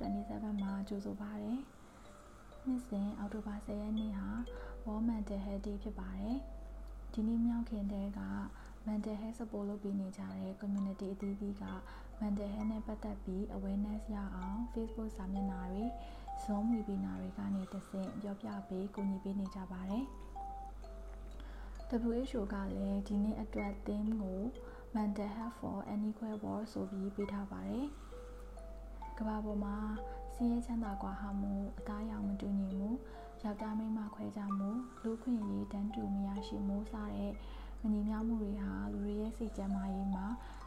27မှာကြိုဆိုပါတယ်။နှစ်စဉ်အောက်တိုဘာ10ရက်နေ့ဟာ World Mental Health Day ဖြစ်ပါတယ်။ဒီနေ့မြောက်ခင်တဲက mental health support လုပ်ပေးနေကြတဲ့ community အသီးသီးက mental health နဲ့ပတ်သက်ပြီး awareness ရအောင် Facebook စာမျက်နှာတွေ Zoom webinar တွေကနေတဆင့်ပြောပြပေးကူညီပေးနေကြပါတယ်။ WHO ကလည်းဒီနေ့အတွက် theme ကို mental health for unequal world ဆိုပြီးပေးထားပါတယ်။ကမ္ဘာပေါ်မှာဆင်းရဲချမ်းသာကွာဟမှုအသားရောင်မတူညီမှုယောက်ျားမိန်းမခွဲခြားမှုလူခွင့်ရေးတန်းတူမရရှိမှုစတဲ့မညီမျှမှုတွေဟာလူတွေရဲ့စိတ်ကျန်းမာရေးမှာ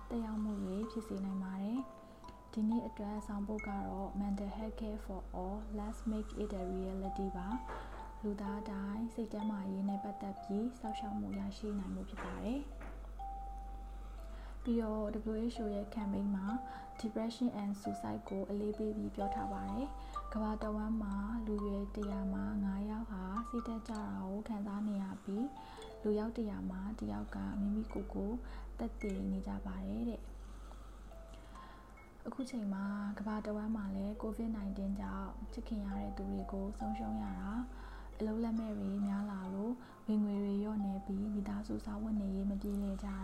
တက်ရောက်မှုတွေဖြစ်စေနိုင်ပါတယ်။ဒီနေ့အတွက်ဆောင်ပုဒ်ကတော့ mental health care for all let's make it a reality ပါ။လူသားတိုင်းစိတ်ကျန်းမာရေးနဲ့ပတ်သက်ပြီးစောင့်ရှောက်မှုရရှိနိုင်မှုဖြစ်ပါတယ်။ ပြီးတော့ WHO ရဲ့ campaign မှာ depression and suicide ကိုအလေးပေးပြီးပြောထားပါတယ်။ကမ္ဘာတဝန်းမှာလူရွယ်100မှာ9ယောက်ဟာစိတ်သက်ကြတာကိုခံစားနေရပြီးလူယောက်100မှာတယောက်ကမိမိကိုယ်ကိုတက်တည်နေကြပါတယ်တဲ့။အခုချိန်မှာကမ္ဘာတဝန်းမှာလည်း COVID-19 ကြောင့်ချစ်ခင်ရတဲ့သူတွေကိုဆုံးရှုံးရတာအလုံးလက်မဲ့တွေများလာလို့ဝင်ငွေတွေလျော့နေပြီးမိသားစုစားဝတ်နေရေးမပြေလည်ကြတာ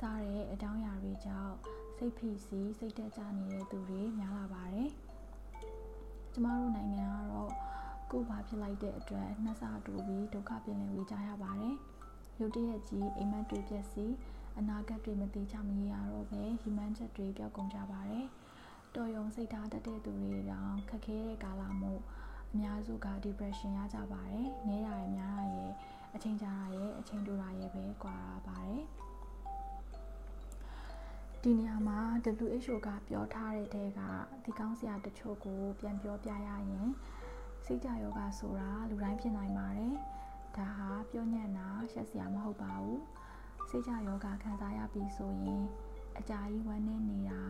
စားတဲ့အကြောင်းအရာတွေကြောင့်စိတ်ဖိစီးစိတ်တက်ကြနေတဲ့သူတွေများလာပါတယ်။ကျမတို့နိုင်ငံကတော့ကိုယ်ဘာဖြစ်လိုက်တဲ့အတွက်နှစ်ဆတူပြီးဒုက္ခပြင်လည်ဝေးကြရပါတယ်။ရုတ်တရက်ကြီးအိမ်မက်တွေပြက်စီးအနာဂတ်တွေမသိချမရရတော့ပဲဟီမန်ချက်တွေပျောက်ကုန်ကြပါတယ်။တော်ရုံစိတ်ထားတတ်တဲ့သူတွေတောင်ခက်ခဲတဲ့ကာလမို့အများစုက depression ရကြပါတယ်။နည်းတာရယ်များတာရယ်အချိန်ကြာတာရယ်အချိန်တိုတာရယ်ပဲကွာပါတယ်။ ဒီနေရာမှာ WHO ကပြောထားတဲ့တဲကဒီကောင်းစရာတချို့ကိုပြန်ပြောပြရရင်စိတ်ကြယောဂဆိုတာလူတိုင်းဖြစ်နိုင်ပါတယ်။ဒါဟာပြောညံ့တာရှက်စရာမဟုတ်ပါဘူး။စိတ်ကြယောဂခံစားရပြီဆိုရင်အကြာကြီးဝမ်းနေနေတာ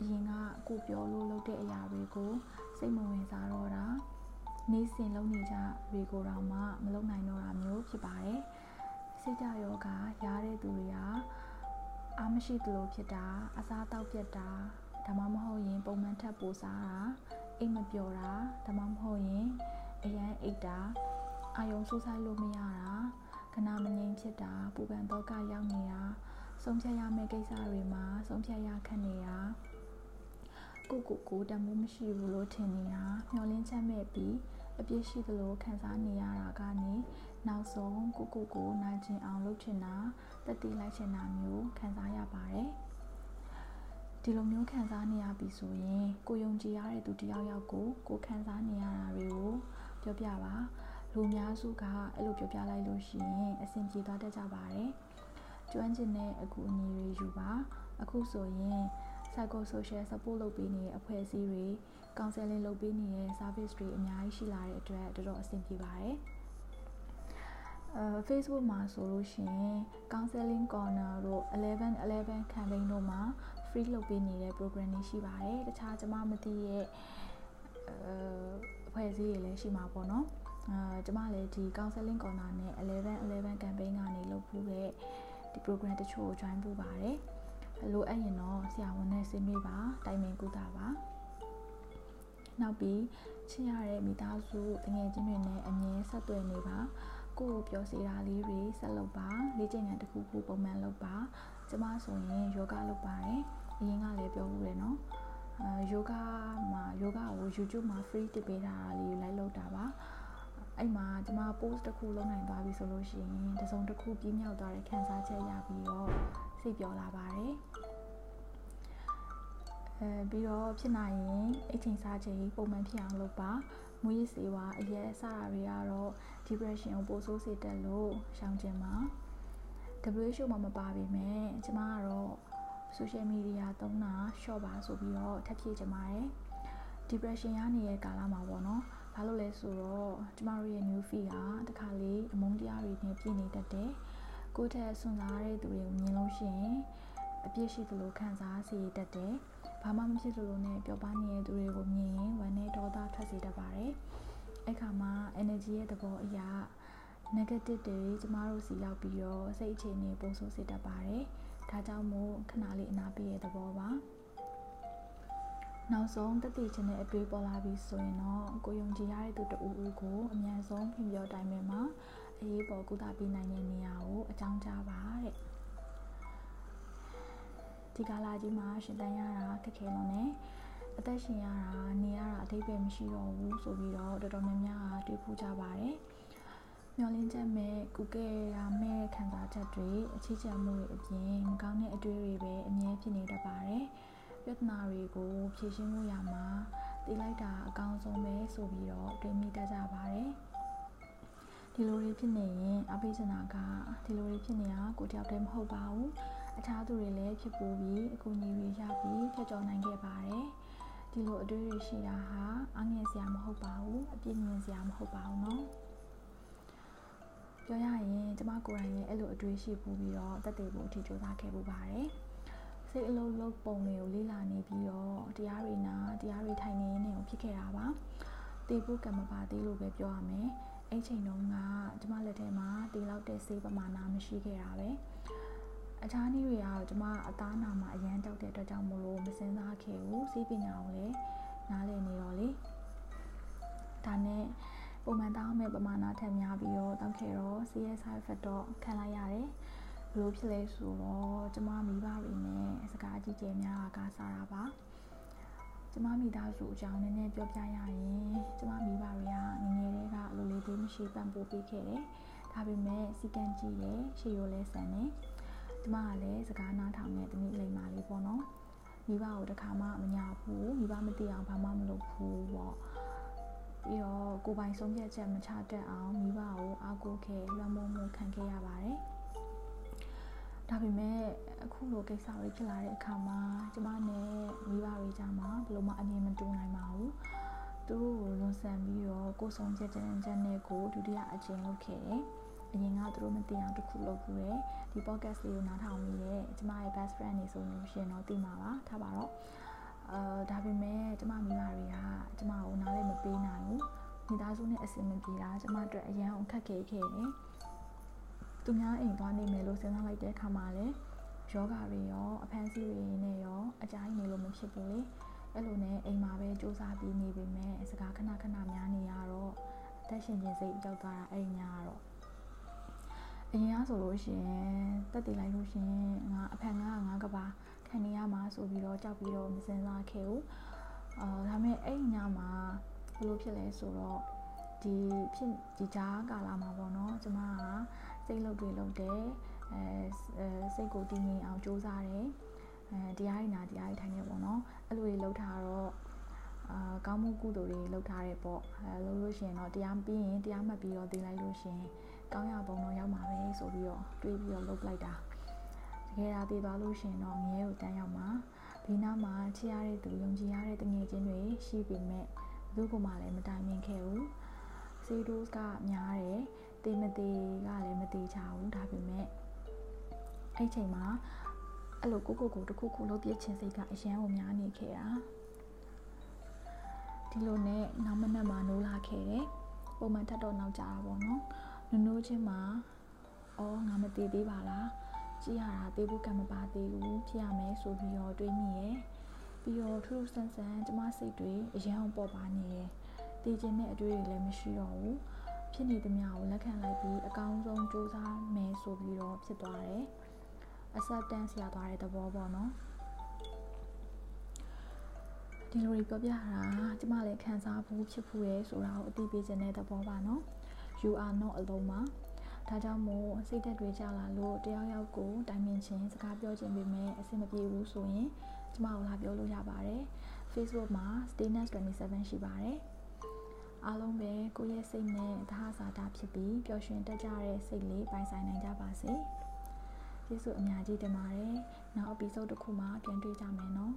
အရင်ကကိုပြောလို့လုပ်တဲ့အရာတွေကိုစိတ်မဝင်စားတော့တာနေ့စဉ်လုပ်နေကြတွေကိုတော့မှမလုပ်နိုင်တော့တာမျိုးဖြစ်ပါတယ်။စိတ်ကြယောဂရတဲ့သူတွေဟာ အားမရှိသလိုဖြစ်တာအစားတောက်ပြတ်တာဒါမှမဟုတ်ရင်ပုံမှန်ထပ်ပိုစားတာအိတ်မပျော်တာဒါမှမဟုတ်ရင်အရန်အိတ်တာအာယုံစူးစိုက်လို့မရတာခဏမငြိမ်ဖြစ်တာပူပန်တော့ကရောက်နေတာဆုံးဖြတ်ရမယ့်ကိစ္စတွေမှာဆုံးဖြတ်ရခက်နေတာကိုကိုကိုတမိုးမရှိဘူးလို့ထင်နေတာမျောလင်းချက်မဲ့ပြီး အပြစ်ရှိသလိုခံစားနေရတာကနေနောက်ဆုံးကိုကိုကိုနိုင်ကျင်အောင်လုပ်ချင်တာတက်တည်လိုက်ချင်တာမျိုးခံစားရပါတယ်ဒီလိုမျိုးခံစားနေရပြီဆိုရင်ကိုယုံကြည်ရတဲ့သူတယောက်ယောက်ကိုကိုခံစားနေရတာတွေကိုပြောပြပါလူများစုကအဲ့လိုပြောပြလိုက်လို့ရှိရင်အဆင်ပြေသွားတတ်ကြပါတယ်ကျွမ်းကျင်တဲ့အကူအညီတွေယူပါအခုဆိုရင် psycho social support လုပ်ပေးနေတဲ့အဖွဲ့အစည်းတွေ counseling လုပ်ပေးနေတဲ့ service တွေအများကြီးရှိလာတဲ့အတွက်တော်တော်အဆင်ပြေပါတယ်အဲ Facebook မှာဆိုလို့ရှိရင် counseling corner တို့1111 campaign တို့မှာ free လုပ်ပေးနေတဲ့ program တွေရှိပါတယ်တခြားကျွန်မမသိရဲ့အဲအဖွဲ့အစည်းတွေလည်းရှိမှာပေါ့နော်အဲကျွန်မလည်းဒီ counseling corner နဲ့1111 campaign ကနေလုပ်ဖို့တဲ့ဒီ program တချို့ကို join ဖို့ပါတယ် လိုအပ်ရင်တော့ဆရာဝန်နဲ့ဆွေးနွေးပါတိုင်ပင်ကုသပါနောက်ပြီးချစ်ရတဲ့မိသားစုတငယ်ချင်းတွေနဲ့အမြဲဆက်သွယ်နေပါကိုယ့်ကိုပျော်စေတာလေးတွေဆက်လုပ်ပါလေ့ကျင့်ခန်းတစ်ခုခုပုံမှန်လုပ်ပါကျမဆိုရင်ယောဂလုပ်ပါတယ်အရင်ကလည်းပြောမှုတယ်နော်အဲယောဂမှာယောဂကို YouTube မှာ free တင်ပေးတာလေးလိုက်လုပ်တာပါအဲ့မှာကျမ post တစ်ခုလုပ်နိုင်သွားပြီဆိုလို့ရှိရင်တစုံတစ်ခုပြင်းမြောက်သွားတဲ့ခံစားချက်ရပြီးတော့ စိတ်ပျော်လာပါတယ်အဲပြီးတော့ဖြစ်နိုင်ရင်အိတ်ချိန်စားချိန်ပုံမှန်ဖြစ်အောင်လုပ်ပါမွေးစေဝါအရက်စတာတွေကတော့ depression ကိုပိုဆိုးစေတတ်လို့ရှောင်ကျင်ပါ WHO မှာမပါပေမဲ့ကျမကတော့ social media သုံးတာ short ပါဆိုပြီးတော့ထပ်ဖြည့်ကြပါတယ် depression ရနေတဲ့ကာလမှာပေါ့နော်ဘာလို့လဲဆိုတော့ကျမတို့ရဲ့ new feed ကတခါလေအမုန်းတရားတွေနဲ့ပြည့်နေတတ်တယ် ကိုယ့်ထက်ဆွန်စားတဲ့သူတွေကိုမြင်လို့ရှိရင်အပြစ်ရှိသလိုခံစားစေတတ်တယ်ဘာမှမဖြစ်သလိုနဲ့ပျော်ပါနေတဲ့သူတွေကိုမြင်ရင်ဝမ်းနဲ့ဒေါသထွက်စေတတ်ပါတယ်အဲ့ခါမှာ energy ရဲ့သဘောအရာ negative တွေကျမတို့စီရောက်ပြီးတော့စိတ်အခြေအနေပုံဆိုးစေတတ်ပါတယ်ဒါကြောင့်မို့ခဏလေးအနာပေးရဲ့သဘောပါနောက်ဆုံးတက်တည်ခြင်းနဲ့အတွေးပေါ်လာပြီးဆိုရင်တော့ကိုယုံကြည်ရတဲ့သူတဦးဦးကိုအမြန်ဆုံးပြင်ပြောတိုင်းမှာ အရေးပေါ်ကုသပေးနိုင်တဲ့နေရာကိုအကြောင်းကြားပါတဲ့ဒီကာလာကြီးမှာရှင်တန်းရတာခက်ခဲလို့ ਨੇ အသက်ရှင်ရတာနေရတာအထိပ္ပယ်မရှိတော့ဘူးဆိုပြီးတော့တော်တော်များများကတွေးဖူးကြပါတယ်မျောလင်းချက်မဲ့ကုခဲ့ရမဲ့ခံစားချက်တွေအချစ်ချမှုတွေအပြင်မကောင်းတဲ့အတွေ့အတွေပဲအမြဲဖြစ်နေတတ်ပါတယ်ပြဿနာတွေကိုဖြေရှင်းမှုရမှာသိလိုက်တာအကောင်းဆုံးပဲဆိုပြီးတော့တွေးမိတတ်ကြပါတယ် ဒီလိုတွေဖြစ်နေရင်အပိစနာကဒီလိုတွေဖြစ်နေတာကိုတယောက်တည်းမဟုတ်ပါဘူးအခြားသူတွေလည်းဖြစ်ပူပြီးအကူအညီတွေရပြီးဖြတ်ကျော်နိုင်ခဲ့ပါတယ်ဒီလိုအတွေ့အကြုံရှိတာဟာအငြင်းစရာမဟုတ်ပါဘူးအပြစ်မြင်စရာမဟုတ်ပါဘူးเนาะပြောရရင်ကျမကိုယ်တိုင်လည်းအဲ့လိုအတွေ့ရှိပူပြီးတော့တက်တည်ဖို့အထီးစူးစမ်းခဲ့ပူပါတယ်စိတ်အလုံးလုံးပုံတွေကိုလေ့လာနေပြီးတော့တရားတွေနာတရားတွေထိုင်နေနေကိုဖြစ်ခဲ့တာပါတေဖို့ကံမပါသေးလို့ပဲပြောရမယ် အဲ့ချိန်တုန်းကကျမလက်ထဲမှာတေလောက်တဲ့ဆေးပမာဏမရှိခဲ့တာပဲအခြားနည်းတွေကတော့ကျမအသားနာမှာအရန်တောက်တဲ့အတွက်ကြောင့်မလို့မစင်စားခဲ့ဘူးစီးပညာကိုလည်းနားလည်နေတော့လေဒါနဲ့ပုံမှန်တောင်းမဲ့ပမာဏထက်များပြီးတော့တောက်ခဲ့တော့ CSI effect တော့ခံလိုက်ရတယ်ဘလို့ဖြစ်လဲဆိုတော့ကျမမိဘတွေနဲ့စကားအကြီးကျယ်များကစားတာပါကျမမိသားစုအကြောင်းနည်းနည်းပြောပြရရင်ကျမမိဘတွေကငငယ်လေးကအလိုလေးသေးမ ရှိပံ့ပိုးပေးခဲ့တယ်ဒါပေမဲ့စီကံကြည့်တယ်ရှေ့ရိုးလဲဆန်တယ်ကျမကလည်းစကားနားထောင်တဲ့တမိလိမ္မာလေးပေါ့နော်မိဘကိုတခါမှမညာဘူးမိဘမသိအောင်ဘာမှမလုပ်ဘူးပေါ့ပြီးတော့ကိုပိုင်ဆုံးဖြတ်ချက်မချတတ်အောင်မိဘကိုအားကိုးခဲ့လွှမ်းမိုးမှုခံခဲ့ရပါတယ်ဒါပေမဲ့အခုလိုကိစ္စတွေဖြစ်လာတဲ့အခါမှာကျမနဲ့မိဘတွေကြားမှာဘယ်လိုမှအမြင်မတူနိုင်ပါဘူး သူတို့ကိုလွန်ဆန်ပြီးတော့ကိုဆုံးချက်တဲ့ချက်နဲ့ကိုဒုတိယအကျဉ်းလုပ်ခဲ့တယ်အရင်ကသူတို့မသိအောင်တစ်ခုလုပ်ခုတယ်ဒီ podcast လေးကိုနားထောင်မိရဲ့ကျမရဲ့ best friend တွေဆိုလို့ရှိရင်တော့သိမှာပါထားပါတော့အာဒါပေမဲ့ကျမမိဘတွေကကျမကိုနားလည်းမပေးနိုင်ဘူးမိသားစုနဲ့အဆင်မပြေတာကျမအတွက်အရန်အောင်ခက်ခဲခဲ့တယ်သူများအိမ်သွားနေမယ်လို့စဉ်းစားလိုက်တဲ့အခါမှာလည်းယောဂတွေရောအဖမ်းဆီးတွေနဲ့ရောအကြိုင်းနေလို့မဖြစ်ဘူးလေ အဲ့လိုနဲ့အိမ်မှာပဲစူးစမ်းပြီးနေပေမဲ့စကားခဏခဏများနေရတော့အသက်ရှင်ခြင်းစိတ်ကြောက်သွားတာအဲ့ညကတော့အရင်ကဆိုလို့ရှိရင်တက်တည်လိုက်လို့ရှိရင်ငါအဖက်ငါငါကပါခံနေရမှာဆိုပြီးတော့ကြောက်ပြီးတော့မစင်စားခဲ့ဘူးအာဒါပေမဲ့အဲ့ညမှာဘလို့ဖြစ်လဲဆိုတော့ဒီဖြစ်ဒီကြားကာလမှာပေါ့နော်ကျမကစိတ်လုတ်တွေလုတ်တယ်အဲစိတ်ကိုတည်ငြိမ်အောင်ကြိုးစားတယ် အဲတရားရည်နာတရားရည်ထိုင်နေပေါ့နော်အဲ့လိုတွေလှုပ်ထားတော့အာကောင်းမှုကုသိုလ်တွေလှုပ်ထားတယ်ပေါ့အဲလို့လို့ရှိရင်တော့တရားပြီးရင်တရားမှတ်ပြီးတော့သိလိုက်လို့ရှိရင်ကောင်းရပုံတော့ရောက်မှာပဲဆိုပြီးတော့တွေးပြီးတော့လုပ်လိုက်တာတကယ်ဒါတည်သွားလို့ရှိရင်တော့ငရဲကိုတန်းရောက်မှာဒီနောက်မှာချစ်ရတဲ့သူယုံကြည်ရတဲ့တငယ်ချင်းတွေရှိပေမဲ့ဘယ်သူမှလည်းမတိုင်ပင်ခဲ့ဘူးစီဒိုးကများတယ်တေးမသေးကလည်းမသေးချဘူးဒါပေမဲ့အဲ့ချိန်မှာ အဲ့လိုကိုကိုကိုတခုခုလုပ်ပြချင်းစိတ်ကအရန်ကိုများနေခဲ့တာဒီလိုနဲ့နောက်မနက်မှာနိုးလာခဲ့တယ်ပုံမှန်ထပ်တော့နောက်ကြတာပေါ့နော်နုံနိုးချင်းမှာအော်ငါမသေးသေးပါလားကြည့်ရတာသေးဖို့ကံမပါသေးဘူးဖြစ်ရမယ်ဆိုပြီးတော့တွေးမိရယ်ပြီးတော့ထူးထူးဆန်းဆန်းကျမစိတ်တွေအရန်အောင်ပေါ်ပါနေတယ်တည်ခြင်းနဲ့အတွေ့တွေလည်းမရှိတော့ဘူးဖြစ်နေသမျှကိုလက်ခံလိုက်ပြီးအကောင်းဆုံးစူးစမ်းမယ်ဆိုပြီးတော့ဖြစ်သွားတယ် acceptance ရသွားတဲ့သဘောပေါ့နော်ဒီလိုတွေပြောပြတာကျမလည်းခံစားဖို့ဖြစ်ဖို့ရဲဆိုတာကိုအသိပေးခြင်းတဲ့သဘောပါနော် you are not alone ပါဒါကြောင့်မို့စိတ်သက်တွေကြလာလို့တယောက်ယောက်ကိုတိုင်ပင်ခြင်းစကားပြောခြင်းပေမဲ့အဆင်မပြေဘူးဆိုရင်ကျမကိုလာပြောလို့ရပါတယ် Facebook မှာ status 27 ရှိပါတယ်အားလုံးပဲကိုယ့်ရဲ့စိတ်နဲ့သဟဇာတာဖြစ်ပြီးပျော်ရွှင်တက်ကြတဲ့စိတ်လေးပိုင်ဆိုင်နိုင်ကြပါစေ ကျေးဇူးအများကြီးတင်ပါတယ်နောက် episode တစ်ခုမှာပြန်တွေ့ကြမယ်နော်